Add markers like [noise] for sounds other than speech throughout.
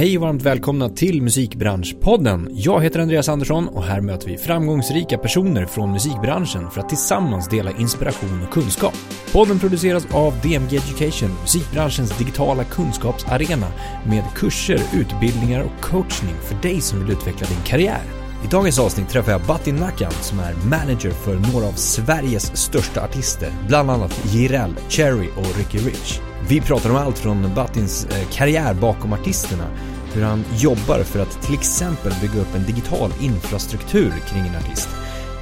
Hej och varmt välkomna till Musikbranschpodden. Jag heter Andreas Andersson och här möter vi framgångsrika personer från musikbranschen för att tillsammans dela inspiration och kunskap. Podden produceras av DMG Education, musikbranschens digitala kunskapsarena med kurser, utbildningar och coachning för dig som vill utveckla din karriär. I dagens avsnitt träffar jag Batin Nakan som är manager för några av Sveriges största artister, bland annat Jireel, Cherry och Ricky Rich. Vi pratar om allt från Batins eh, karriär bakom artisterna, hur han jobbar för att till exempel bygga upp en digital infrastruktur kring en artist,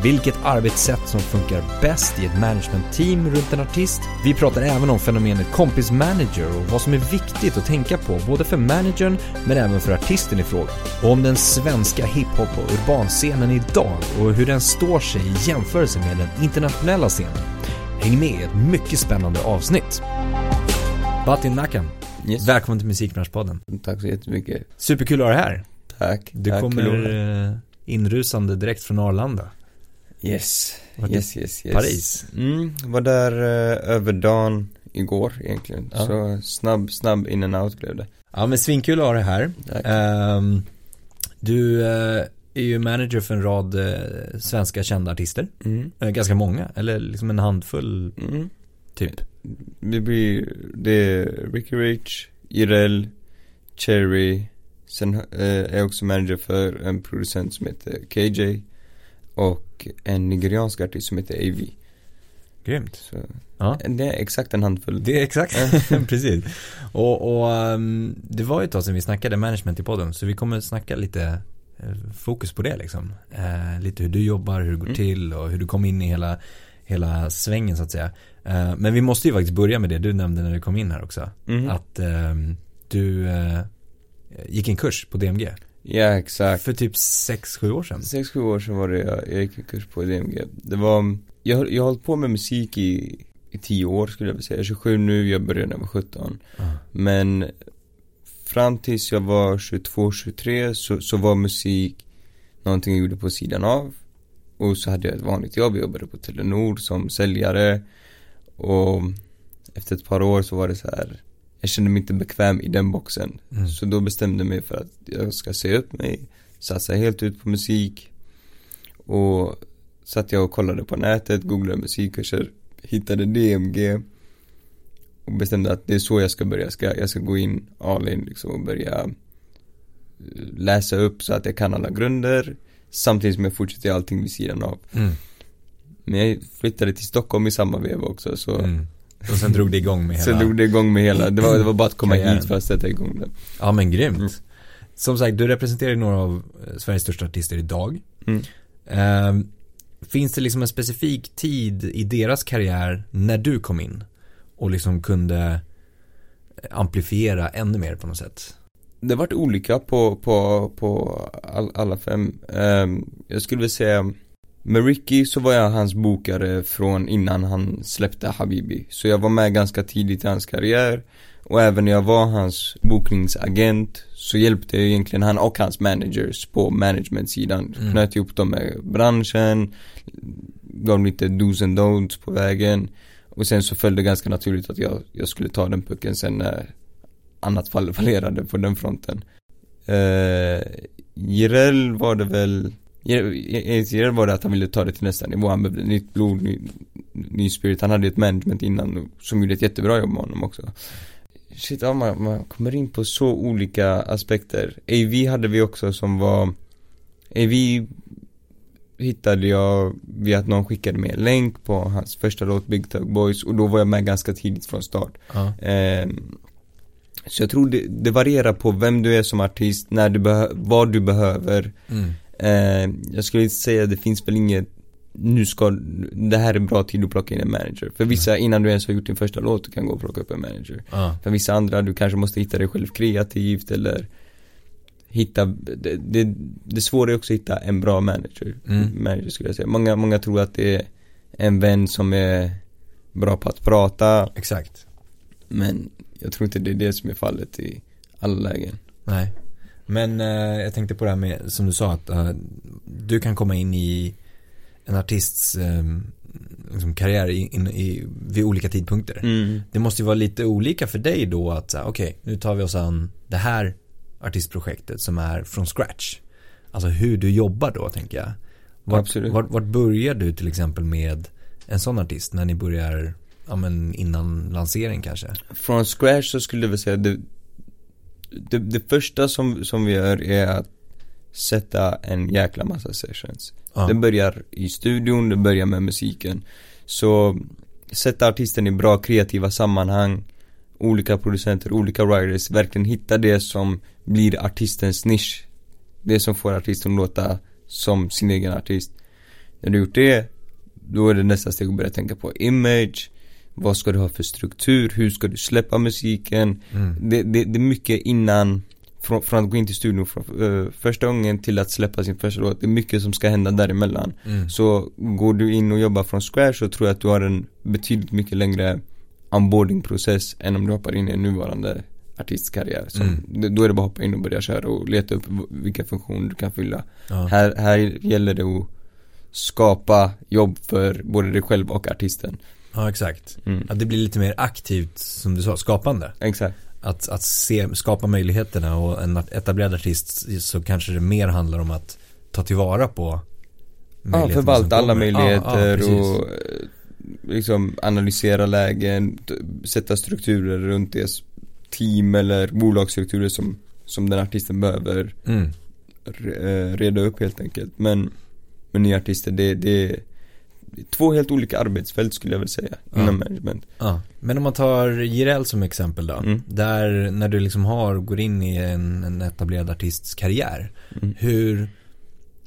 vilket arbetssätt som funkar bäst i ett managementteam runt en artist. Vi pratar även om fenomenet kompis manager och vad som är viktigt att tänka på både för managern men även för artisten i fråga. Och om den svenska hiphop och urbanscenen idag och hur den står sig i jämförelse med den internationella scenen. Häng med i ett mycket spännande avsnitt. Batin Nakan, Yes. välkommen till Musikbranschpodden. Tack så jättemycket. Superkul att ha dig här. Tack. Du Tack, kommer Lola. eh, inrusande direkt från Arlanda. Yes. Var det Yes, yes, yes. Paris? Mm, var där eh, över dagen igår egentligen. Ja. Så snabb, snabb in and out blev det. Ja men svinkul att ha dig här. Ehm, du eh, är ju manager för en rad eh, svenska kända artister. Mm. Eh, ganska många, eller liksom en handfull Mm. typ. Det blir, det är Ricky Rich, Jireel, Cherry. Sen eh, är jag också manager för en producent som heter KJ. Och en nigeriansk artist som heter AV. Grymt. Så Ja. det är exakt en handfull. Det är exakt, [laughs] [laughs] precis. Och, och ehm, det var ju ett tag sedan vi snackade management i podden, så vi kommer snacka lite eh, fokus på det liksom. Eh, lite hur du jobbar, hur det går Mm. till och hur du kom in i hela, hela svängen så att säga. Eh, men vi måste ju faktiskt börja med det du nämnde när du kom in här också. Mhm. Att ehm, du eh, gick en kurs på DMG. Ja, exakt. För typ 6-7 år sedan. Sex, sju år sedan var det jag, jag gick en kurs på DMG. Det var, jag, jag har hållit på med musik i, i tio år skulle jag vilja säga. Jag är 27 nu, jag började när jag var 17. Ja. Men fram tills jag var 22, 23 så, så var musik någonting jag gjorde på sidan av. Och så hade jag ett vanligt jobb, jag jobbade på Telenor som säljare. Och efter ett par år så var det så här jag kände mig inte bekväm i den boxen. Mm. Så då bestämde jag mig för att jag ska se upp mig, satsa helt ut på musik. Och satt jag och kollade på nätet, googlade musikkurser, hittade DMG. Och bestämde att det är så jag ska börja, jag ska, jag ska gå in all in liksom och börja eh, läsa upp så att jag kan alla grunder. Samtidigt som jag fortsätter allting vid sidan av. Mm. Men jag flyttade till Stockholm i samma veva också så Mm. Och sen drog det igång med [laughs] hela Sen drog det igång med hela, det var, det var bara att komma Karriären. hit för att sätta igång det. Ja men grymt. Mm. Som sagt, du representerar ju några av eh, Sveriges största artister idag. Ehm, finns det liksom en specifik tid i deras karriär när du kom in och liksom kunde amplifiera ännu mer på något sätt? Det varit olika på, på, på all, alla fem. Ehm, jag skulle vilja säga med Ricky så var jag hans bokare från innan han släppte Habibi. Så jag var med ganska tidigt i hans karriär. Och även när jag var hans bokningsagent så hjälpte jag egentligen han och hans managers på managementsidan. Mm. Knöt ihop dem med branschen, gav lite dos and don'ts på vägen. Och sen så följde det ganska naturligt att jag, jag skulle ta den pucken sen när annat fall fallerade på den fronten. Uh, Jireel var det väl Enligt Jireel var det att han ville ta det till nästa nivå, han behövde nytt blod, ny, ny spirit, han hade ju ett management innan som gjorde ett jättebra jobb med honom också. Shit, ja, man, man kommer in på så olika aspekter. AV hade vi också som var AV hittade jag via att någon skickade mig en länk på hans första låt Big Tug Boys och då var jag med ganska tidigt från start. Ja. Ehm, Så jag tror det, det varierar på vem du är som artist, när du vad du behöver Mm. Ehm, Jag skulle inte säga det finns väl inget nu ska, det här är bra tid att plocka in en manager. För vissa, innan du ens har gjort din första låt, du kan gå och plocka upp en manager. Ja. För vissa andra, du kanske måste hitta dig själv kreativt eller hitta, det, det, det svåra är också att hitta en bra manager. Mm. Manager skulle jag säga. Många, många tror att det är en vän som är bra på att prata, Exakt. men jag tror inte det är det som är fallet i alla lägen. Nej. Men eh, jag tänkte på det här med, som du sa, att eh, du kan komma in i en artists eh, liksom karriär i, in, i, vid olika tidpunkter. Mm. Det måste ju vara lite olika för dig då att, okej, nu tar vi oss an det här artistprojektet som är från scratch. Alltså hur du jobbar då tänker jag. Vart, Absolut. vart, vart börjar du till exempel med en sån artist när ni börjar, ja men innan lansering kanske? Från scratch så skulle jag väl säga det, det, det första som, som vi gör är att sätta en jäkla massa sessions. Ja. Det börjar i studion, det börjar med musiken. Så sätta artisten i bra kreativa sammanhang, olika producenter, olika writers, verkligen hitta det som blir artistens nisch. Det som får artisten att låta som sin egen artist. När du gjort det, då är det nästa steg att börja tänka på image, vad ska du ha för struktur, hur ska du släppa musiken. Mm. Det, det, det är mycket innan, från, från att gå in till studion från, eh, första gången till att släppa sin första låt. Det är mycket som ska hända däremellan. Mm. Så går du in och jobbar från scratch så tror jag att du har en betydligt mycket längre onboardingprocess än om du hoppar in i en nuvarande artistkarriär. Så Mm. Då är det bara att hoppa in och börja köra och leta upp vilka funktioner du kan fylla. Ja. Här, här gäller det att skapa jobb för både dig själv och artisten. Ja, exakt. Mm. Att det blir lite mer aktivt, som du sa, skapande. Exakt. Att, att se, skapa möjligheterna och en etablerad artist så kanske det mer handlar om att ta tillvara på Ja, förvalta alla möjligheter Ja, ja, och eh, liksom analysera lägen, sätta strukturer runt det team eller bolagsstrukturer som, som den artisten behöver Mm. eh, reda upp helt enkelt. Men med nya artister, det, det två helt olika arbetsfält skulle jag väl säga Ja. inom management. Ja, men om man tar Jireel som exempel då. Mm. Där när du liksom har, går in i en, en etablerad artists karriär. Mm. Hur,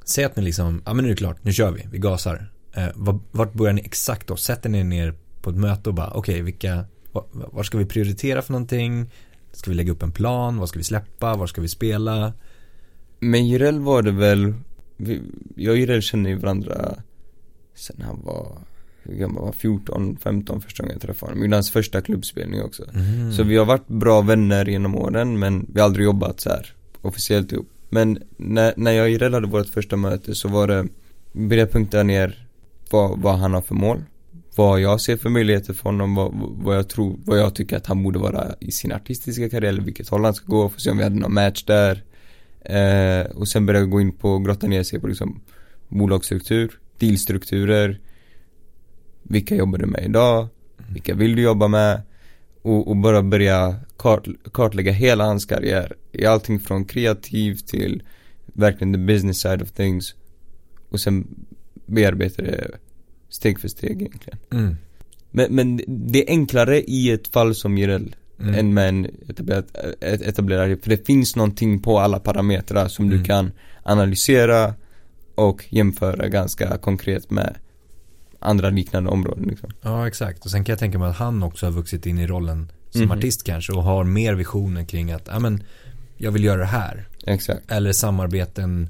säg att ni liksom, ja men nu är det klart, nu kör vi, vi gasar. Eh, var, vart börjar ni exakt då? Sätter ni er ner på ett möte och bara, okej vilka, var, var ska vi prioritera för någonting? Ska vi lägga upp en plan? Vad ska vi släppa? Var ska vi spela? Men Jireel var det väl, vi, jag och Jireel känner ju varandra sen han var, hur gammal var han? 14, 15 första gången jag träffade honom. Gjorde hans första klubbspelning också. Mhm. Så vi har varit bra vänner genom åren men vi har aldrig jobbat så här officiellt ihop. Men när, när jag och Jireel hade vårt första möte så var det, började punkta ner vad, vad han har för mål. Vad jag ser för möjligheter för honom, vad, vad jag tror, vad jag tycker att han borde vara i sin artistiska karriär, eller vilket håll han ska gå, för att se om vi hade någon match där. Eh, och sen började jag gå in på, grotta ner sig på liksom bolagsstruktur, dealstrukturer, vilka jobbar du med idag, vilka vill du jobba med? Och, och bara börja kart, kartlägga hela hans karriär. I allting från kreativ till verkligen the business side of things. Och sen bearbeta det steg för steg egentligen. Mm. Men, men det är enklare i ett fall som Jireel Mm. än med en etablerad, etablerad För det finns någonting på alla parametrar som Mm. du kan analysera och jämföra ganska konkret med andra liknande områden liksom. Ja, exakt. Och sen kan jag tänka mig att han också har vuxit in i rollen som Mhm. artist kanske och har mer visioner kring att, ja men, jag vill göra det här. Exakt. Eller samarbeten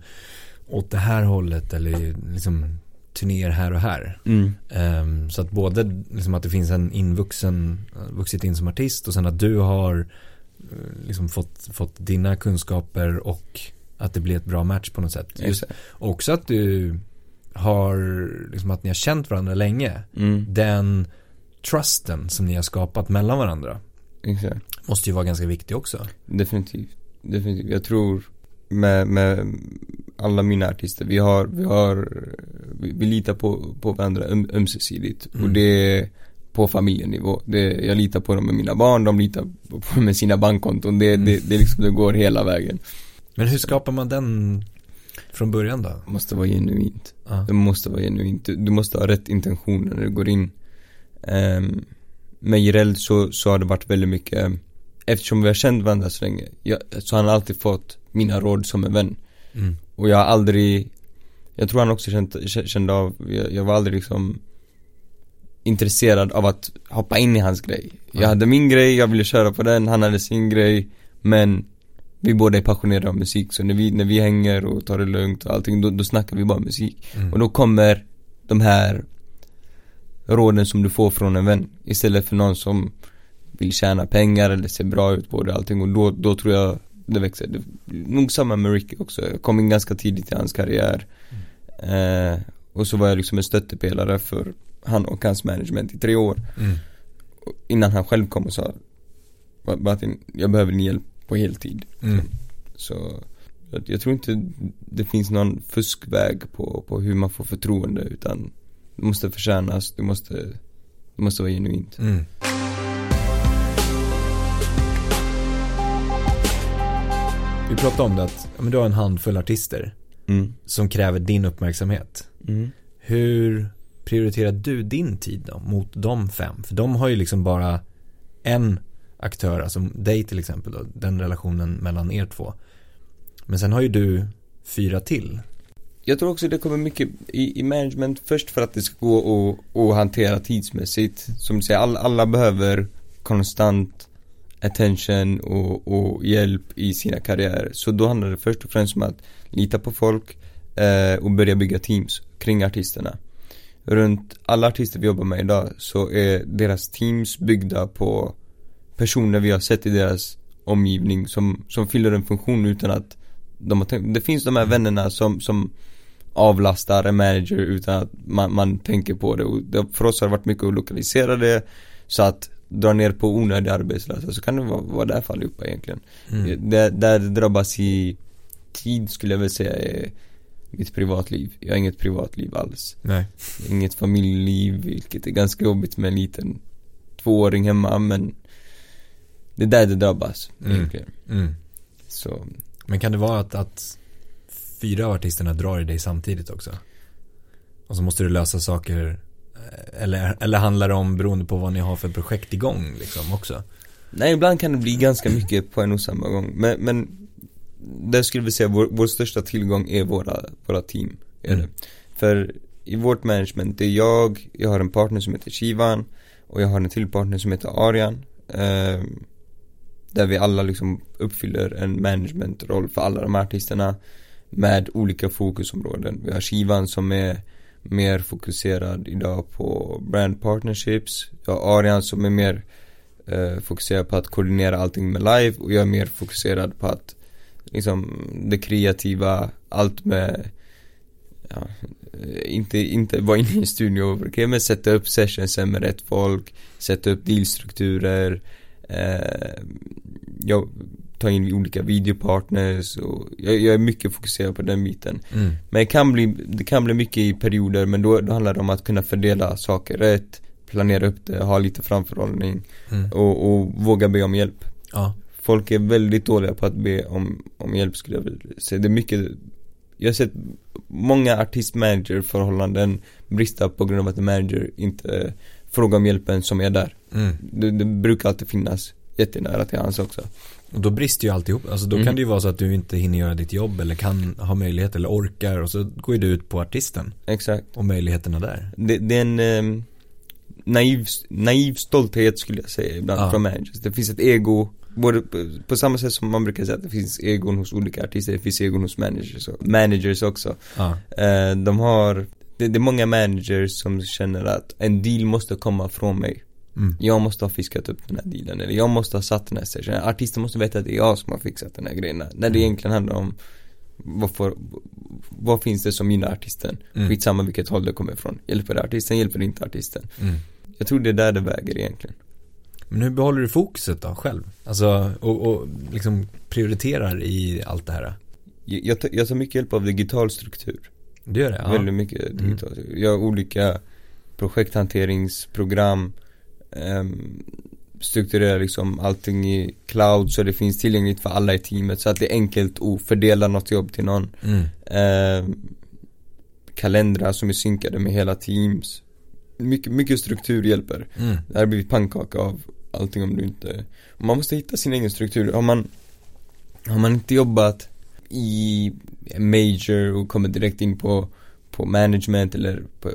åt det här hållet eller liksom turnéer här och här. Mm. Ehm, så att både liksom att det finns en invuxen, vuxit in som artist och sen att du har eh, liksom fått, fått dina kunskaper och att det blir ett bra match på något sätt. Just, också att du har, liksom att ni har känt varandra länge. Mm. Den trusten som ni har skapat mellan varandra Exakt. måste ju vara ganska viktig också. Definitivt. Definitivt. Jag tror med, med alla mina artister, vi har, vi har, vi, vi litar på, på varandra öm, ömsesidigt. Mm. Och det är på familjenivå. Det, jag litar på dem med mina barn, de litar på, på med sina bankkonton. Det, Mm. det, det, liksom, det går hela vägen. Men hur skapar man den från början då? Det måste vara genuint. Ja. Det måste vara genuint. Du, måste ha rätt intentioner när du går in. Um, med Jireel så, så har det varit väldigt mycket Eftersom vi har känt varandra så länge jag, Så har han alltid fått mina råd som en vän Mm. Och jag har aldrig Jag tror han också känt, kä- kände av jag, jag var aldrig liksom Intresserad av att hoppa in i hans grej Jag Ja. hade min grej, jag ville köra på den, han hade sin grej Men Vi båda är passionerade av musik så när vi, när vi hänger och tar det lugnt och allting då, då snackar vi bara musik Mm. och då kommer de här råden som du får från en vän istället för någon som vill tjäna pengar eller ser bra ut på det och allting och då, då tror jag det växer. Det, nog samma med Ricky också. Jag kom in ganska tidigt i hans karriär. Eh, och så var jag liksom en stöttepelare för han och hans management i tre år. Mm. Innan han själv kom och sa Martin, jag behöver din hjälp på heltid. Mm. Så jag, jag tror inte det finns någon fuskväg på, på hur man får förtroende utan det måste förtjänas, det måste, det måste vara genuint. Mm. Vi pratade om det att men du har en handfull artister Mm. som kräver din uppmärksamhet. Mm. Hur prioriterar du din tid då mot de fem? För de har ju liksom bara en aktör, alltså dig till exempel då, den relationen mellan er två. Men sen har ju du fyra till. Jag tror också det kommer mycket i, i management först för att det ska gå att, att hantera tidsmässigt. Som du säger, alla, alla behöver konstant attention och, och hjälp i sina karriärer. Så då handlar det först och främst om att lita på folk eh, och börja bygga teams kring artisterna. Runt alla artister vi jobbar med idag så är deras teams byggda på personer vi har sett i deras omgivning som, som fyller en funktion utan att de har tänkt, det finns de här vännerna som, som avlastar en manager utan att man, man tänker på det och det, för oss har det varit mycket att lokalisera det så att dra ner på onödiga arbetslösa så kan det vara, vara där för allihopa egentligen. Mm. Det, där det drabbas i tid skulle jag väl säga är mitt privatliv. Jag har inget privatliv alls. Nej. Inget familjeliv, vilket är ganska jobbigt med en liten tvååring hemma men det är där det drabbas Mm. Mm. Så Men kan det vara att, att fyra av artisterna drar i dig samtidigt också? Och så måste du lösa saker eh, eller, eller handlar det om beroende på vad ni har för projekt igång liksom också? Nej, ibland kan det bli ganska mycket på en och samma gång. Men, men där skulle vi säga vår, vår största tillgång är våra, våra team. Är Mm. För i vårt management, det är jag, jag har en partner som heter Shivan och jag har en till partner som heter Arian. ehm, där vi alla liksom uppfyller en managementroll för alla de här artisterna med olika fokusområden. Vi har Shivan som är mer fokuserad idag på brand partnerships. Jag har Arian som är mer eh, fokuserad på att koordinera allting med live och jag är mer fokuserad på att liksom det kreativa, allt med ja, eh, inte, inte vara inne i en studio, okay, men sätta upp sessionsen med rätt folk, sätta upp dealstrukturer, jag tar in olika videopartners och jag, jag är mycket fokuserad på den biten. Mm. Men det kan bli, det kan bli mycket i perioder men då, då handlar det om att kunna fördela saker rätt, planera upp det, ha lite framförhållning Mm. och, och våga be om hjälp. Ja. Folk är väldigt dåliga på att be om, om hjälp skulle jag vilja säga. Det är mycket Jag har sett många artist-manager-förhållanden brista på grund av att en manager inte frågar om hjälpen som är där. Mm. Det, det brukar alltid finnas jättenära till hans också. Och då brister ju alltihop. Alltså då Mm. kan det ju vara så att du inte hinner göra ditt jobb eller kan ha möjlighet eller orkar och så går ju du ut på artisten Exakt. och möjligheterna där. Det, det är en eh, naiv, naiv stolthet skulle jag säga ibland Ja. från managers. Det finns ett ego, både på, på samma sätt som man brukar säga att det finns egon hos olika artister, det finns egon hos managers, och, managers också. Ja. Eh, de har, det, det är många managers som känner att en deal måste komma från mig. Mm. Jag måste ha fiskat upp den här dealen, eller jag måste ha satt den här sessionen. Artisten måste veta att det är jag som har fixat den här grejen. När det Mm. egentligen handlar om vad, får, vad finns det som gynnar artisten? Mm. Skitsamma vilket håll det kommer ifrån. Hjälper det artisten, hjälper det inte artisten? Mm. Jag tror det är där det väger egentligen. Men hur behåller du fokuset då själv? Alltså, och, och liksom prioriterar i allt det här? Jag, jag, tar, mycket hjälp av digital struktur. Du gör det? Ja. Väldigt mycket Mm. digitalt. Jag har olika projekthanteringsprogram um, strukturerar liksom allting i cloud så det finns tillgängligt för alla i teamet så att det är enkelt att fördela något jobb till någon. Mm. Ehm, kalendrar som är synkade med hela teams. Mycket, mycket struktur hjälper. Mm. Det här blivit pannkaka av allting om du inte Man måste hitta sin egen struktur. Har man Har man inte jobbat i major och kommer direkt in på På management eller på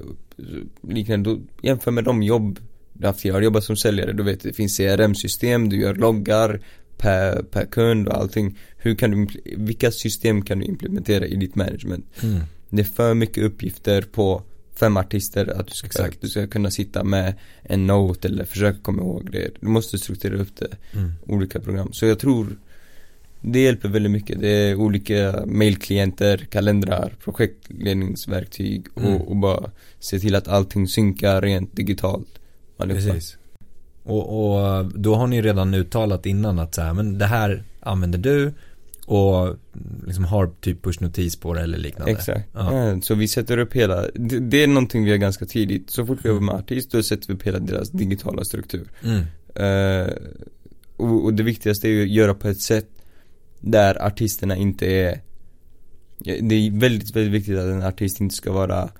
liknande, då jämför med de jobb. Jag har jobbat som säljare, du vet det finns CRM-system, du gör loggar per, per kund och allting. Hur kan du, vilka system kan du implementera i ditt management? Mm. Det är för mycket uppgifter på fem artister att du ska, Exakt. du ska kunna sitta med en note eller försöka komma ihåg det. Du måste strukturera upp det, Mm. olika program. Så jag tror det hjälper väldigt mycket. Det är olika mailklienter, kalendrar, projektledningsverktyg och, Mm. och bara se till att allting synkar rent digitalt. Allihopa. Precis. Och, och då har ni redan uttalat innan att så här, men det här använder du Och liksom har typ pushnotis på det eller liknande. Exakt. Ja. Så vi sätter upp hela, det, det är någonting vi gör ganska tidigt. Så fort vi jobbar med artist, då sätter vi upp hela deras digitala struktur. Mm. Eh, och, och det viktigaste är ju att göra på ett sätt där artisterna inte är Det är väldigt, väldigt viktigt att en artist inte ska vara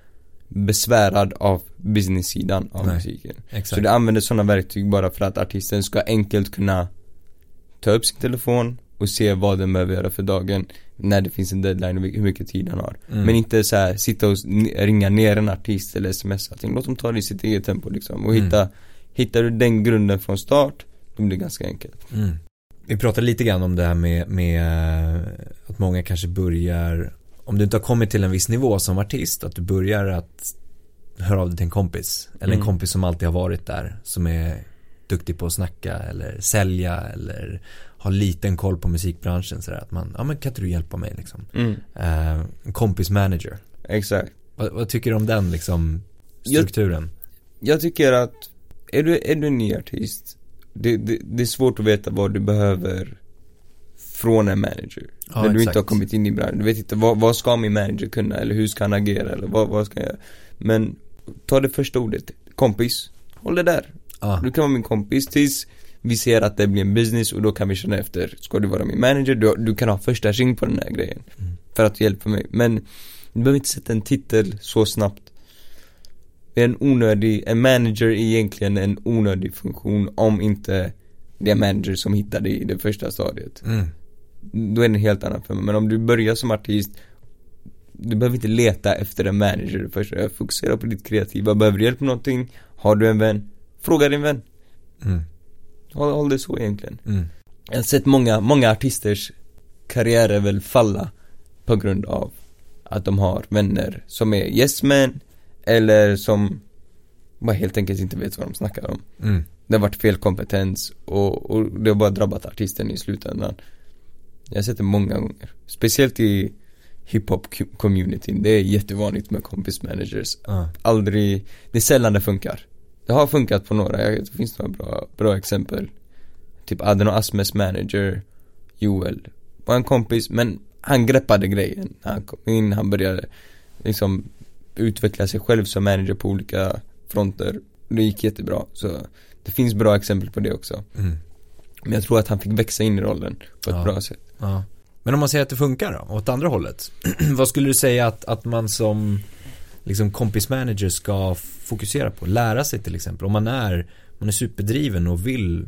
besvärad av business-sidan av Nej, musiken. Exakt. Så det använder sådana verktyg bara för att artisten ska enkelt kunna ta upp sin telefon och se vad den behöver göra för dagen när det finns en deadline och hur mycket tid han har. Mm. Men inte så här, sitta och ringa ner en artist eller smsa allting. Låt dem ta det i sitt eget tempo liksom. Och Mm. hitta, hittar du den grunden från start, då blir det ganska enkelt. Mm. Vi pratade lite grann om det här med, med eh, att många kanske börjar, om du inte har kommit till en viss nivå som artist, att du börjar att höra av dig till en kompis. Eller en Mm. kompis som alltid har varit där, som är duktig på att snacka eller sälja eller har liten koll på musikbranschen sådär. Att man, ja men kan inte du hjälpa mig liksom. Mm. Eh, en kompis manager. Exakt. Vad, vad tycker du om den liksom Jag- strukturen? Jag tycker att, är du, är du en ny artist, det, det, det är svårt att veta vad du behöver från en manager. Ja, när du exakt. inte har kommit in i branschen. Du vet inte, vad, vad ska min manager kunna? Eller hur ska han agera? Eller vad, vad ska jag? Men, ta det första ordet, kompis. Håll det där. Ja, Du kan vara min kompis tills vi ser att det blir en business och då kan vi känna efter. Ska du vara min manager? Du, du kan ha första ring på den här grejen. Mm. För att hjälpa mig. Men, du behöver inte sätta en titel så snabbt. Det är en onödig, en manager är egentligen en onödig funktion om inte det är manager som hittar dig i det första stadiet. mm. Då är det en helt annan femma. Men om du börjar som artist Du behöver inte leta efter en manager först. Fokusera på ditt kreativa. Behöver du hjälp med någonting? Har du en vän? Fråga din vän. Mm. Håll, håll det så egentligen. Mm. Jag har sett många, många artisters karriärer väl falla på grund av att de har vänner som är yes men eller som bara helt enkelt inte vet vad de snackar om. Mm. Det har varit fel kompetens och, och det har bara drabbat artisten i slutändan. Jag har sett det många gånger. Speciellt i hiphop-communityn. Det är jättevanligt med kompismanagers. Ja. Aldrig, det är sällan det funkar. Det har funkat på några, jag, det finns några bra, bra exempel. Typ Aden och Asmes manager, Joel, var en kompis men han greppade grejen. Han kom in, han började liksom utveckla sig själv som manager på olika fronter. Det gick jättebra. Så det finns bra exempel på det också. Mm. Men jag tror att han fick växa in i rollen på ett Ja. bra sätt. Ja. Men om man säger att det funkar då, åt andra hållet. [clears throat] vad skulle du säga att, att man som liksom kompismanager ska fokusera på? Lära sig till exempel. Om man är, man är superdriven och vill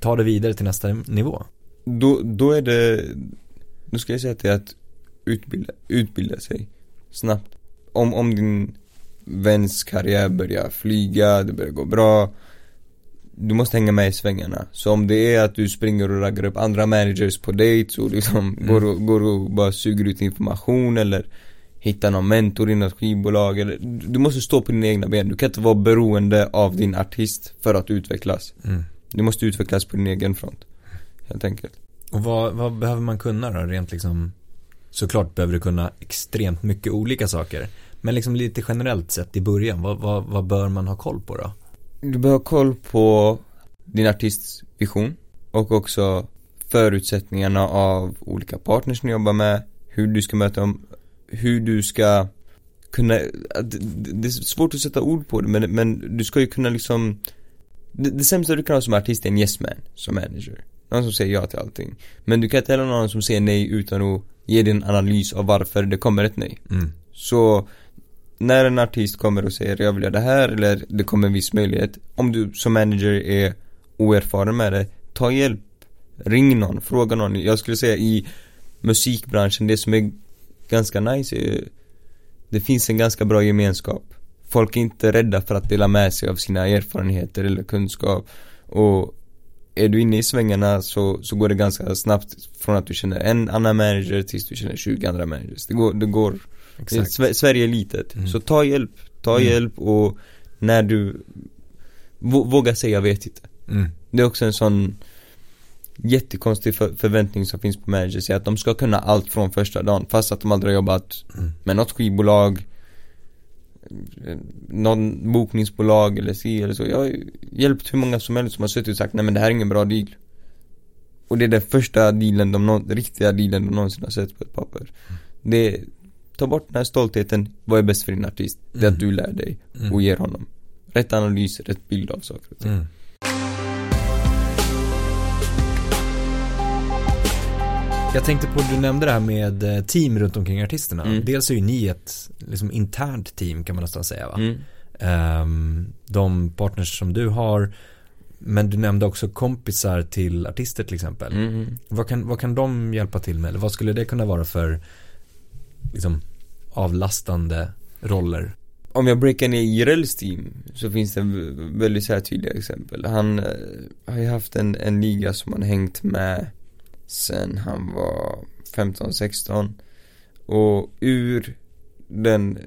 ta det vidare till nästa nivå. Då, då är det, då ska jag säga att det är att utbilda, utbilda sig snabbt. Om, om din väns karriär börjar flyga, det börjar gå bra du måste hänga med i svängarna. Så om det är att du springer och raggar upp andra managers på dates och liksom Mm. går, och, går och bara suger ut information eller hittar någon mentor i något skivbolag eller Du måste stå på dina egna ben. Du kan inte vara beroende av din artist för att utvecklas. Mm. Du måste utvecklas på din egen front. Helt enkelt. Och vad, vad behöver man kunna då, rent liksom Såklart behöver du kunna extremt mycket olika saker Men liksom lite generellt sett i början, vad, vad, vad bör man ha koll på då? Du behöver ha koll på din artists vision och också förutsättningarna av olika partners ni jobbar med, hur du ska möta dem, hur du ska kunna, det det är svårt att sätta ord på det men, men du ska ju kunna liksom det, det sämsta du kan ha som artist är en yes man, som manager. Någon som säger ja till allting. Men du kan inte heller ha någon som säger nej utan att ge din analys av varför det kommer ett nej. Mm. Så när en artist kommer och säger jag vill göra det här eller det kommer en viss möjlighet. Om du som manager är oerfaren med det, ta hjälp. Ring någon, fråga någon. Jag skulle säga i musikbranschen, det som är ganska nice är Det finns en ganska bra gemenskap. Folk är inte rädda för att dela med sig av sina erfarenheter eller kunskap. Och är du inne i svängarna så, så går det ganska snabbt från att du känner en annan manager tills du känner 20 andra managers. Det går, det går Exakt. Sve- Sverige är litet, Mm. så ta hjälp, ta Mm. hjälp och när du vå- Våga säga jag vet inte Mm. Det är också en sån jättekonstig för- förväntning som finns på managers är att de ska kunna allt från första dagen fast att de aldrig har jobbat Mm. med något skivbolag eh, någon bokningsbolag eller si eller så. Jag har hjälpt hur många som helst som har suttit och sagt nej men det här är ingen bra deal. Och det är den första dealen de, riktiga dealen de någonsin har sett på ett papper Det, ta bort den här stoltheten, vad är bäst för din artist? Det är Mm. att du lär dig Mm. och ger honom rätt analys, rätt bild av saker och ting Mm. Jag tänkte på, du nämnde det här med eh, team runt omkring artisterna. Mm. Dels är ju ni ett liksom, internt team kan man nästan säga va? mm. Ehm, de partners som du har, men du nämnde också kompisar till artister till exempel. Mm. Vad, kan, vad kan de hjälpa till med? Eller vad skulle det kunna vara för liksom, avlastande roller? Om jag breakar ner Jirels team så finns det väldigt så här tydliga exempel. Han eh, har ju haft en, en liga som han hängt med sen han var 15-16 och ur den,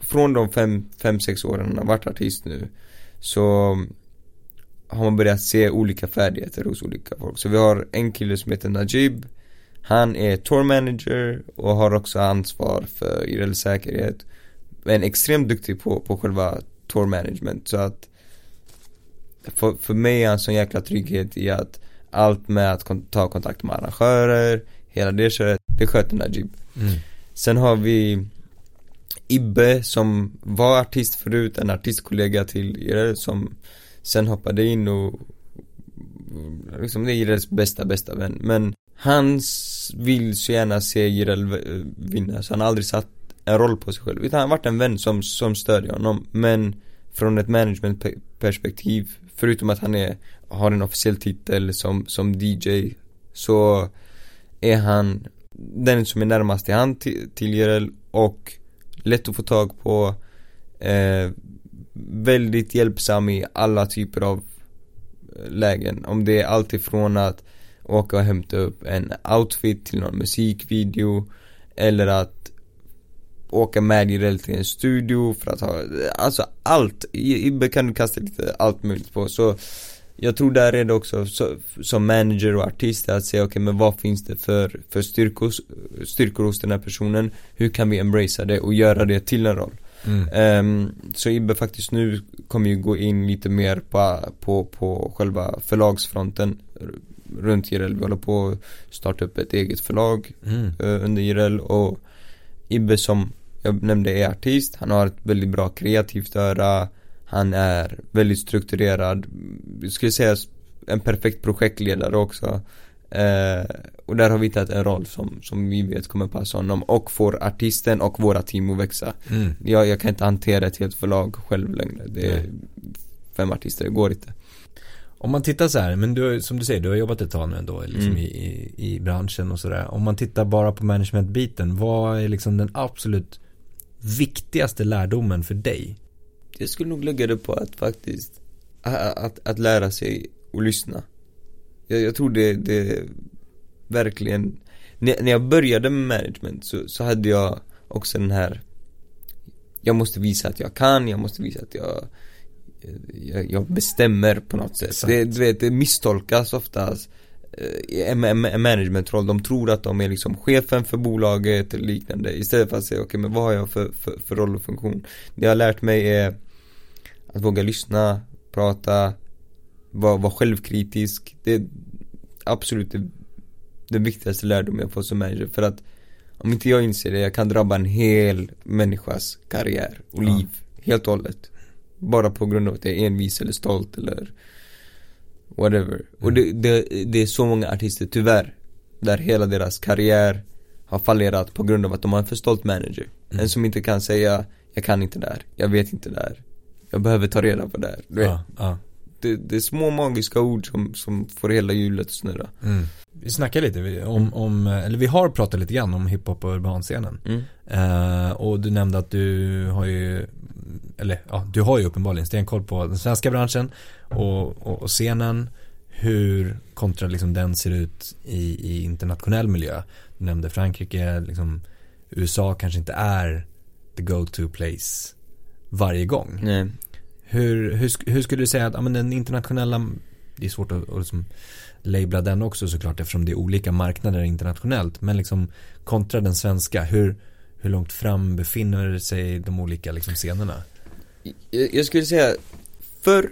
från de 5-6 åren han har varit artist nu så har man börjat se olika färdigheter hos olika folk. Så vi har en kille som heter Najib han är tour manager och har också ansvar för Jirels säkerhet Men extremt duktig på, på själva tour management så att för, för mig är han sån jäkla trygghet i att allt med att kon- ta kontakt med arrangörer, hela det köret, det sköter Najib Mm. Sen har vi Ibbe som var artist förut, en artistkollega till Jireel som sen hoppade in och liksom det är Jireels bästa, bästa vän. Men han vill så gärna se Jireel vinna så han har aldrig satt en roll på sig själv. Utan han har varit en vän som, som stödjer honom. Men från ett managementperspektiv, förutom att han är, har en officiell titel som, som DJ, så är han den som är närmast i hand till, till Jireel och lätt att få tag på eh, väldigt hjälpsam i alla typer av eh, lägen. Om det är allt ifrån att åka och hämta upp en outfit till någon musikvideo eller att åka med Jireel till en studio för att ha, alltså allt. Ibbe kan du kasta lite allt möjligt på så jag tror där är det också så, som manager och artist att säga okej men vad finns det för, för styrkor, styrkor hos den här personen Hur kan vi embracea det och göra det till en roll Mm. Ehm, Så Ibbe faktiskt nu kommer ju gå in lite mer på, på, på själva förlagsfronten runt Jireel. Vi håller på att starta upp ett eget förlag Mm. eh, under Jireel och Ibbe som jag nämnde är artist, han har ett väldigt bra kreativt öra Han är väldigt strukturerad, jag skulle säga en perfekt projektledare också eh, Och där har vi hittat en roll som, som vi vet kommer passa honom och får artisten och våra team att växa Mm. jag, jag kan inte hantera ett helt förlag själv längre, det är Nej. fem artister, det går inte Om man tittar så här, men du, som du säger, du har jobbat ett tag nu ändå liksom Mm. i, i, i branschen och sådär. Om man tittar bara på managementbiten, vad är liksom den absolut viktigaste lärdomen för dig? Jag skulle nog lägga det på att faktiskt att, att, att lära sig och lyssna Jag, jag tror det, det verkligen när, när jag började med management så, så hade jag också den här Jag måste visa att jag kan, jag måste visa att jag Jag, bestämmer på något sätt. Det, du vet, det misstolkas oftast eh, en, en managementroll, de tror att de är liksom chefen för bolaget eller liknande istället för att säga okej men vad har jag för, för, för roll och funktion? Det jag har lärt mig är att våga lyssna, prata, vara, vara självkritisk. Det är absolut det, det viktigaste lärdomen jag får som manager för att om inte jag inser det, jag kan drabba en hel människas karriär och Ja. liv helt och hållet Bara på grund av att jag är envis eller stolt eller whatever Och det, det, det är så många artister tyvärr Där hela deras karriär har fallerat på grund av att de har en för stolt manager Mm. En som inte kan säga Jag kan inte där, jag vet inte där Jag behöver ta reda på det här du vet, Ja, ja. det, det är små magiska ord som, som får hela hjulet att snurra Mm. Vi snackar lite om, om, eller vi har pratat lite grann om hiphop och urbanscenen. mm. Eh, och du nämnde att du har ju, eller ja, du har ju uppenbarligen stenkoll på den svenska branschen och, och, och scenen. Hur kontra liksom den ser ut i, i internationell miljö. Du nämnde Frankrike, liksom USA kanske inte är the go-to place varje gång. Nej. Hur, hur, hur skulle du säga att ja, men den internationella, det är svårt att, att liksom labla den också såklart eftersom det är olika marknader internationellt. Men liksom kontra den svenska, hur, hur långt fram befinner sig de olika liksom scenerna? Jag, skulle säga Förr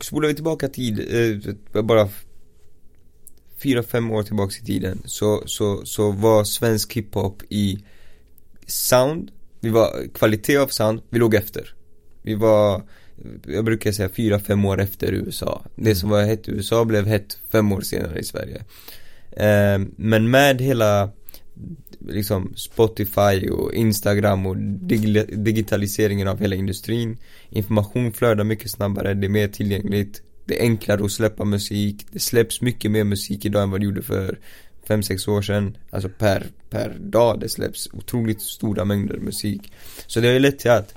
Spolar vi tillbaka tid, eh, bara fyra, fem år tillbaks i tiden så, så, så var svensk hiphop i sound, vi var, kvalitet av sound, vi låg efter. Vi var, jag brukar säga fyra, fem år efter USA. Det som var hett i USA blev hett fem år senare i Sverige. Eh, men med hela liksom Spotify och Instagram och dig digitaliseringen av hela industrin. Information flödar mycket snabbare, det är mer tillgängligt Det är enklare att släppa musik, det släpps mycket mer musik idag än vad det gjorde för 5-6 år sedan. Alltså per, per dag det släpps otroligt stora mängder musik. Så det har ju lett till att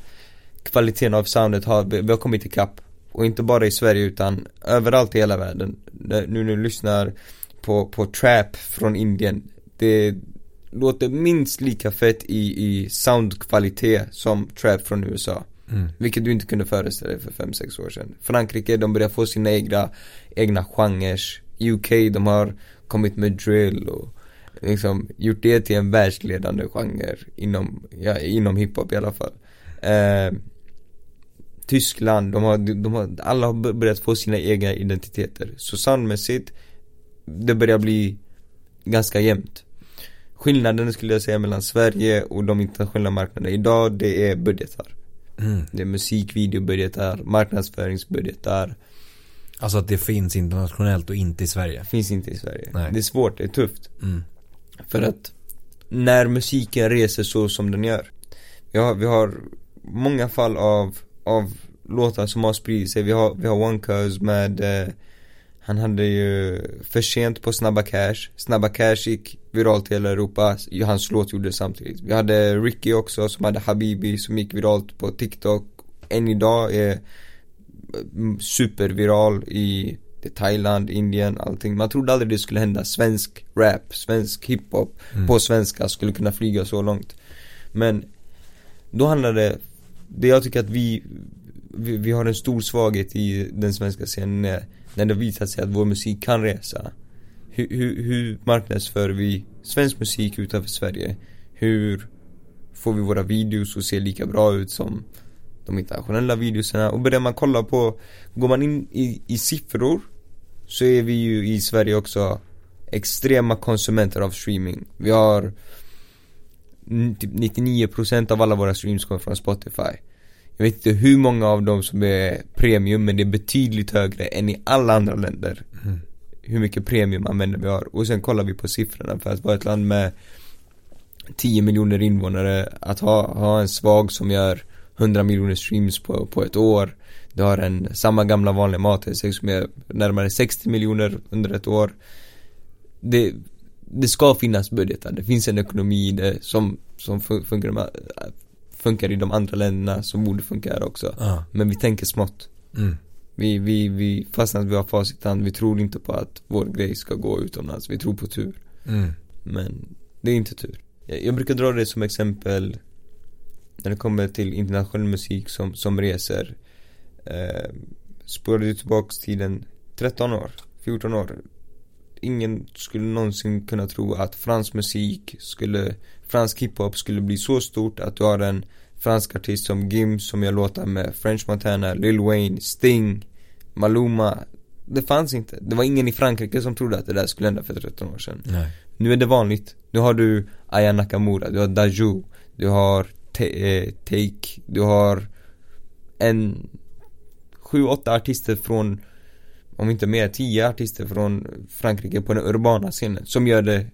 kvaliteten av soundet har, vi har kommit ikapp Och inte bara i Sverige utan överallt i hela världen. Nu när du lyssnar på, på trap från Indien Det låter minst lika fett i, i soundkvalitet som trap från USA. Mm. Vilket du inte kunde föreställa dig för 5-6 år sedan. Frankrike, de börjar få sina egna, egna genrer UK, de har kommit med drill och liksom gjort det till en världsledande genre inom, ja, inom hiphop i alla fall. Eh, Tyskland, de har, de har, alla har börjat få sina egna identiteter. Så soundmässigt, det börjar bli ganska jämnt Skillnaden skulle jag säga mellan Sverige och de internationella marknaderna idag, det är budgetar mm. Det är musikvideobudgetar, marknadsföringsbudgetar Alltså att det finns internationellt och inte i Sverige? Finns inte i Sverige. Nej. Det är svårt, det är tufft. Mm. För att när musiken reser så som den gör. Vi har, vi har många fall av, av låtar som har spridit sig. Vi har, vi har One Cuz med eh, Han hade ju för sent på Snabba Cash. Snabba Cash gick viralt i hela Europa. Hans låt gjorde det samtidigt. Vi hade Ricky också som hade Habibi som gick viralt på TikTok. Än idag är superviral i Thailand, Indien, allting. Man trodde aldrig det skulle hända. Svensk rap, svensk hiphop mm. på svenska skulle kunna flyga så långt. Men då handlar det, det jag tycker att vi, vi, vi har en stor svaghet i den svenska scenen är när det visat sig att vår musik kan resa. Hur, hur, hur marknadsför vi svensk musik utanför Sverige? Hur får vi våra videos att se lika bra ut som de internationella videoserna? och börjar man kolla på, går man in i, i siffror så är vi ju i Sverige också extrema konsumenter av streaming. Vi har typ 99% av alla våra streams kommer från Spotify. Jag vet inte hur många av dem som är premium men det är betydligt högre än i alla andra länder. Mm. Hur mycket premiumanvändare vi har och sen kollar vi på siffrorna för att vara ett land med 10 miljoner invånare att ha, ha en svag som gör 100 miljoner streams på, på ett år Du har en, samma gamla vanliga mat som är närmare 60 miljoner under ett år Det, det ska finnas budgetar, det finns en ekonomi i det som, som funkar, funkar i de andra länderna som borde funka här också ah. Men vi tänker smått mm. Vi, vi, vi, fastän att vi har facit hand, vi tror inte på att vår grej ska gå utomlands, vi tror på tur mm. Men det är inte tur jag, jag brukar dra det som exempel när det kommer till internationell musik som, som reser eh, spårade du tillbaks tiden 13 år, 14 år Ingen skulle någonsin kunna tro att fransk musik skulle, fransk hiphop skulle bli så stort att du har en fransk artist som Gim som jag låtar med French Montana, Lil Wayne, Sting, Maluma. Det fanns inte, det var ingen i Frankrike som trodde att det där skulle hända för 13 år sedan. Nej. Nu är det vanligt, nu har du Aya Nakamura, du har Daju, du har Eh, take, du har en sju, åtta artister från om inte mer, tio artister från Frankrike på den urbana scenen som gör det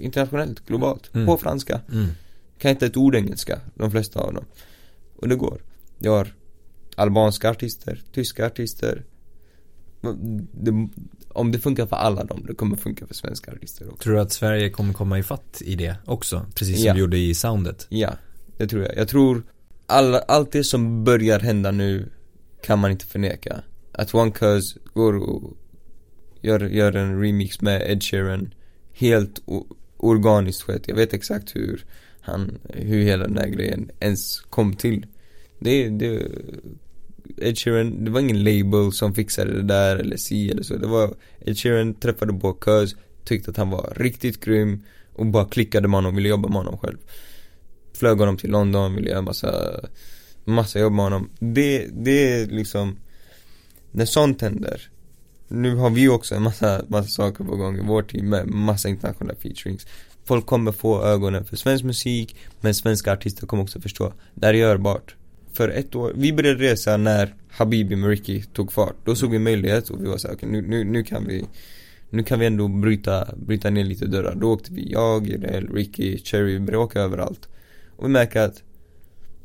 internationellt, globalt, mm. på franska. Mm. Kan inte ett ord engelska, de flesta av dem. Och det går. Jag har albanska artister, tyska artister. Det, om det funkar för alla dem, det kommer funka för svenska artister också. Tror du att Sverige kommer komma ifatt i det också? Precis som ja. vi gjorde i soundet? Ja, det tror jag. Jag tror alla, allt det som börjar hända nu kan man inte förneka. Att One går och gör, gör en remix med Ed Sheeran helt organiskt skett. Jag vet exakt hur han, hur hela den här grejen ens kom till. Det, det Ed Sheeran, det var ingen label som fixade det där eller si eller så. Det var Ed Sheeran träffade på Cuz, tyckte att han var riktigt grym och bara klickade med honom, ville jobba med honom själv flög honom till London, ville göra massa, massa jobb med honom. Det, det är liksom, när sånt händer, nu har vi också en massa, massa saker på gång i vår team med massa internationella featurings. Folk kommer få ögonen för svensk musik Men svenska artister kommer också förstå. Det här är görbart. För ett år, vi började resa när Habibi med Ricky tog fart. Då såg vi möjlighet och vi var såhär, okej okay, nu, nu, nu kan vi Nu kan vi ändå bryta, bryta ner lite dörrar. Då åkte vi, jag, Irel, Ricky, Cherry, vi började åka överallt. Och vi märker att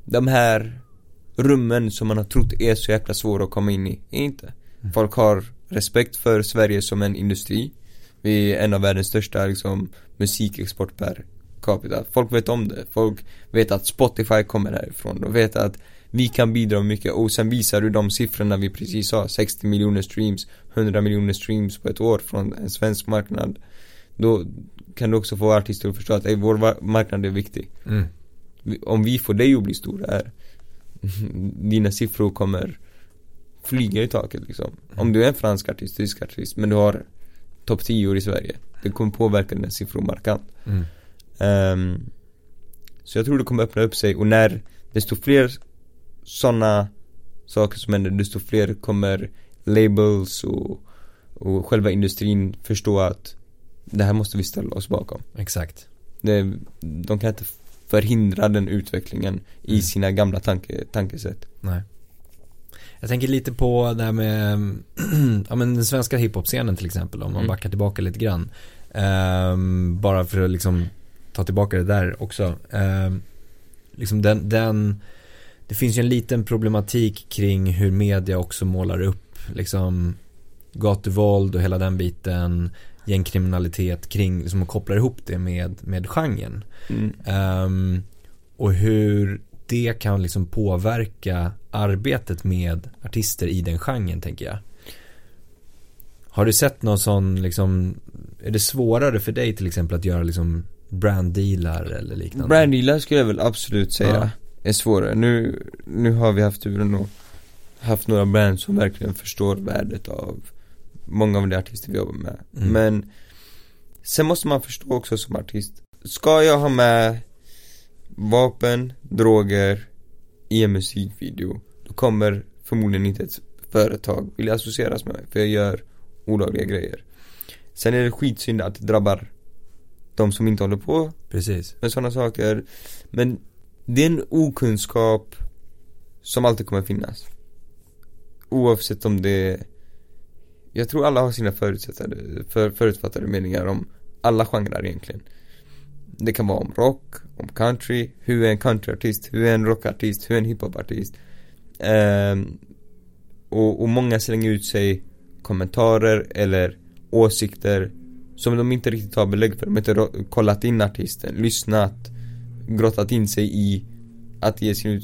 De här rummen som man har trott är så jäkla svåra att komma in i, är inte. Mm. Folk har respekt för Sverige som en industri. Vi är en av världens största liksom musikexport per capita. Folk vet om det, folk vet att Spotify kommer härifrån, de vet att vi kan bidra mycket. Och sen visar du de siffrorna vi precis sa. 60 miljoner streams, 100 miljoner streams på ett år från en svensk marknad. Då kan du också få artister att förstå att ey, vår marknad är viktig. Mm. Om vi får dig att bli stor här [laughs] Dina siffror kommer flyga i taket liksom. Om du är en fransk artist, tysk artist men du har topp 10 i Sverige Det kommer påverka dina siffror markant mm. um, Så jag tror det kommer öppna upp sig och när desto fler sådana saker som händer, desto fler kommer labels och, och själva industrin förstå att det här måste vi ställa oss bakom. Exakt. Det, de kan inte förhindra den utvecklingen mm. i sina gamla tanke, tankesätt. Nej. Jag tänker lite på det här med, [clears throat] ja men den svenska hiphop-scenen till exempel, om man mm. backar tillbaka lite grann. Um, bara för att liksom ta tillbaka det där också. Um, liksom den, den det finns ju en liten problematik kring hur media också målar upp liksom gatuvåld och hela den biten gängkriminalitet kring, som kopplar ihop det med, med genren. Mm. Um, och hur det kan liksom påverka arbetet med artister i den genren tänker jag. Har du sett någon sån liksom, är det svårare för dig till exempel att göra liksom branddealar eller liknande? Branddealar skulle jag väl absolut säga. Ja är svårare. Nu, nu har vi haft turen och haft några brands som verkligen förstår värdet av många av de artister vi jobbar med. Mm. Men sen måste man förstå också som artist, ska jag ha med vapen, droger i en musikvideo, då kommer förmodligen inte ett företag vilja associeras med mig, för jag gör olagliga grejer. Sen är det skitsynd att det drabbar de som inte håller på Precis. med sådana saker. Men det är en okunskap som alltid kommer finnas. Oavsett om det jag tror alla har sina förutsättade, för, förutfattade meningar om alla genrer egentligen. Det kan vara om rock, om country, hur är en countryartist, hur är en rockartist, hur är en hiphopartist. Um, och, och många slänger ut sig kommentarer eller åsikter som de inte riktigt har belägg för. De har inte kollat in artisten, lyssnat grottat in sig i att ge sin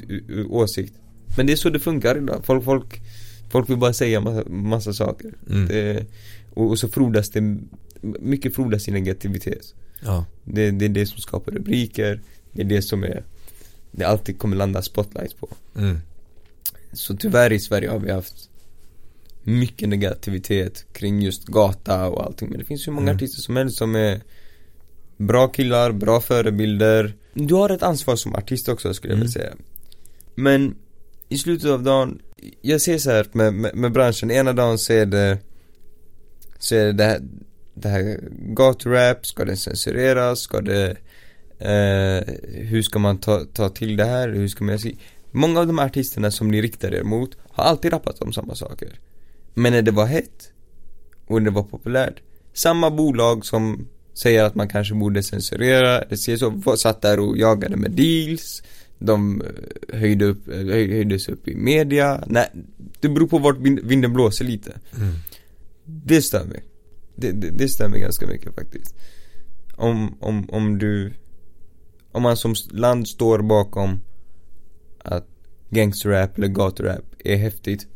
åsikt Men det är så det funkar idag, folk, folk Folk vill bara säga massa, massa saker mm. det, och, och, så frodas det Mycket frodas i negativitet ja. det, det är det som skapar rubriker Det är det som är Det alltid kommer landa spotlights på mm. Så tyvärr i Sverige har vi haft Mycket negativitet kring just gata och allting Men det finns ju många mm. artister som helst som är Bra killar, bra förebilder Du har ett ansvar som artist också skulle jag vilja mm. säga Men i slutet av dagen Jag ser så här med, med, med branschen, ena dagen så är det Så är det det här, det här gaturap, ska det censureras, ska det eh, Hur ska man ta, ta till det här, hur ska man se Många av de artisterna som ni riktar er mot har alltid rappat om samma saker. Men när det var hett och när det var populärt Samma bolag som säger att man kanske borde censurera, det ser så, satt där och jagade med deals. De eh, höjde upp, eh, höjdes upp i media, nej Det beror på vart vinden blåser lite. Mm. Det mig. Det, det, det mig ganska mycket faktiskt. Om, om, om du Om man som land står bakom Att gangsterrap eller gaturap är häftigt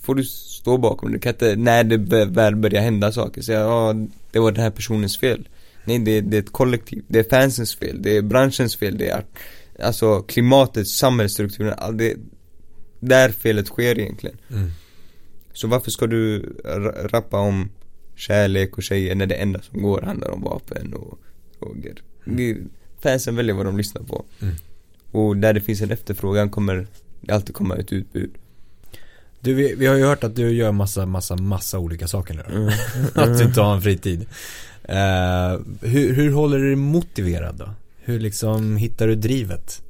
Får du stå bakom det, du kan inte, när det väl börjar hända saker säga ja, det var den här personens fel. Nej det, det är ett kollektiv, det är fansens fel, det är branschens fel, det är Alltså klimatet, samhällsstrukturen, det Där felet sker egentligen mm. Så varför ska du rappa om kärlek och tjejer när det enda som går handlar om vapen och droger mm. Fansen väljer vad de lyssnar på mm. Och där det finns en efterfrågan kommer det alltid komma ett utbud Du, vi, vi har ju hört att du gör massa, massa, massa olika saker nu Mm. [laughs] Att du inte har en fritid. Eh, hur, hur håller du dig motiverad då? Hur liksom hittar du drivet?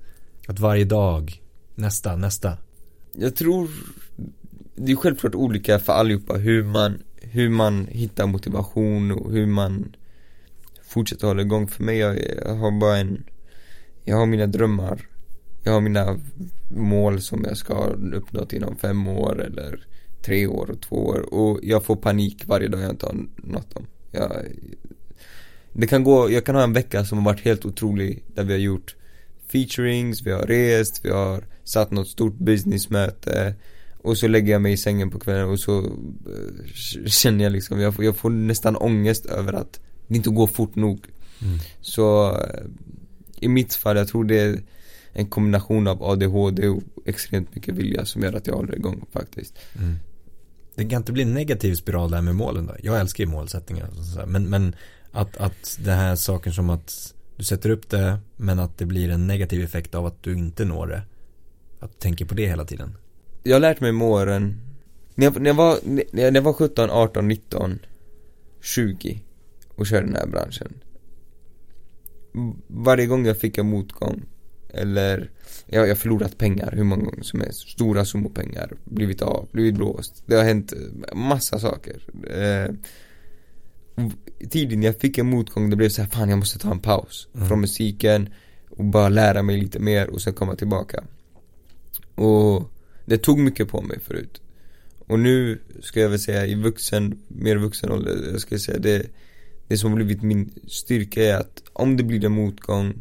Att varje dag, nästa, nästa. Jag tror Det är självklart olika för allihopa hur man Hur man hittar motivation och hur man Fortsätter hålla igång För mig, jag, jag har bara en Jag har mina drömmar Jag har mina mål som jag ska ha uppnått inom fem år eller tre år och två år och jag får panik varje dag jag inte har nått dem jag, det kan gå, jag kan ha en vecka som har varit helt otrolig där vi har gjort featurings, vi har rest, vi har satt något stort businessmöte och så lägger jag mig i sängen på kvällen och så eh, känner jag liksom, jag får, jag får nästan ångest över att det inte går fort nog. Mm. Så eh, i mitt fall, jag tror det är en kombination av ADHD och extremt mycket vilja som gör att jag håller igång faktiskt. Mm. Det kan inte bli en negativ spiral där med målen då? Jag älskar ju målsättningar och så här. men, men att, att det här saken som att du sätter upp det men att det blir en negativ effekt av att du inte når det. Att du tänker på det hela tiden. Jag har lärt mig med åren. När jag, när jag var, när jag var 17, 18, 19 20 och körde den här branschen. Varje gång jag fick en motgång Eller jag, jag har förlorat pengar hur många gånger som helst. Stora summor pengar Blivit av, blivit blåst. Det har hänt massa saker. Eh, Tiden jag fick en motgång det blev så här, fan jag måste ta en paus Mm. Från musiken Och bara lära mig lite mer och sen komma tillbaka. Och det tog mycket på mig förut. Och nu ska jag väl säga i vuxen, mer vuxen ålder, jag ska säga det Det som blivit min styrka är att om det blir en motgång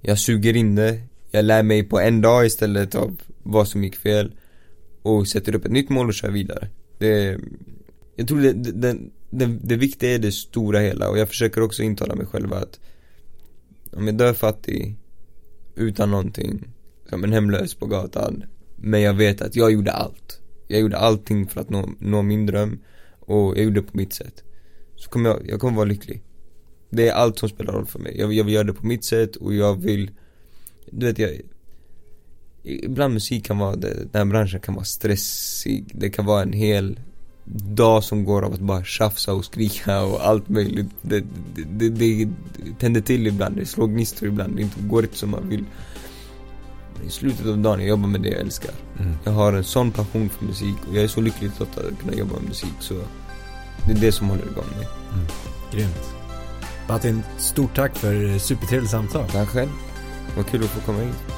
Jag suger in det Jag lär mig på en dag istället av vad som gick fel Och sätter upp ett nytt mål och kör vidare. Det Jag tror det, det, det, det, det viktiga är det stora hela och jag försöker också intala mig själv att Om jag dör fattig Utan någonting Som en hemlös på gatan Men jag vet att jag gjorde allt. Jag gjorde allting för att nå, nå min dröm Och jag gjorde det på mitt sätt. Så kommer jag, jag kommer vara lycklig. Det är allt som spelar roll för mig. Jag, jag vill göra det på mitt sätt och jag vill Du vet jag Ibland musik kan vara, det, den här branschen kan vara stressig. Det kan vara en hel dag som går av att bara tjafsa och skrika och allt möjligt. Det, det, det, det tänder till ibland, det slår gnistor ibland, det inte går inte som man vill. I slutet av dagen, jag jobbar med det jag älskar. Mm. Jag har en sån passion för musik och jag är så lycklig att kunna jobba med musik så Det är det som håller igång mig. Grymt. Martin, stort tack för supertrevligt samtal. Tack själv, vad kul att få komma hit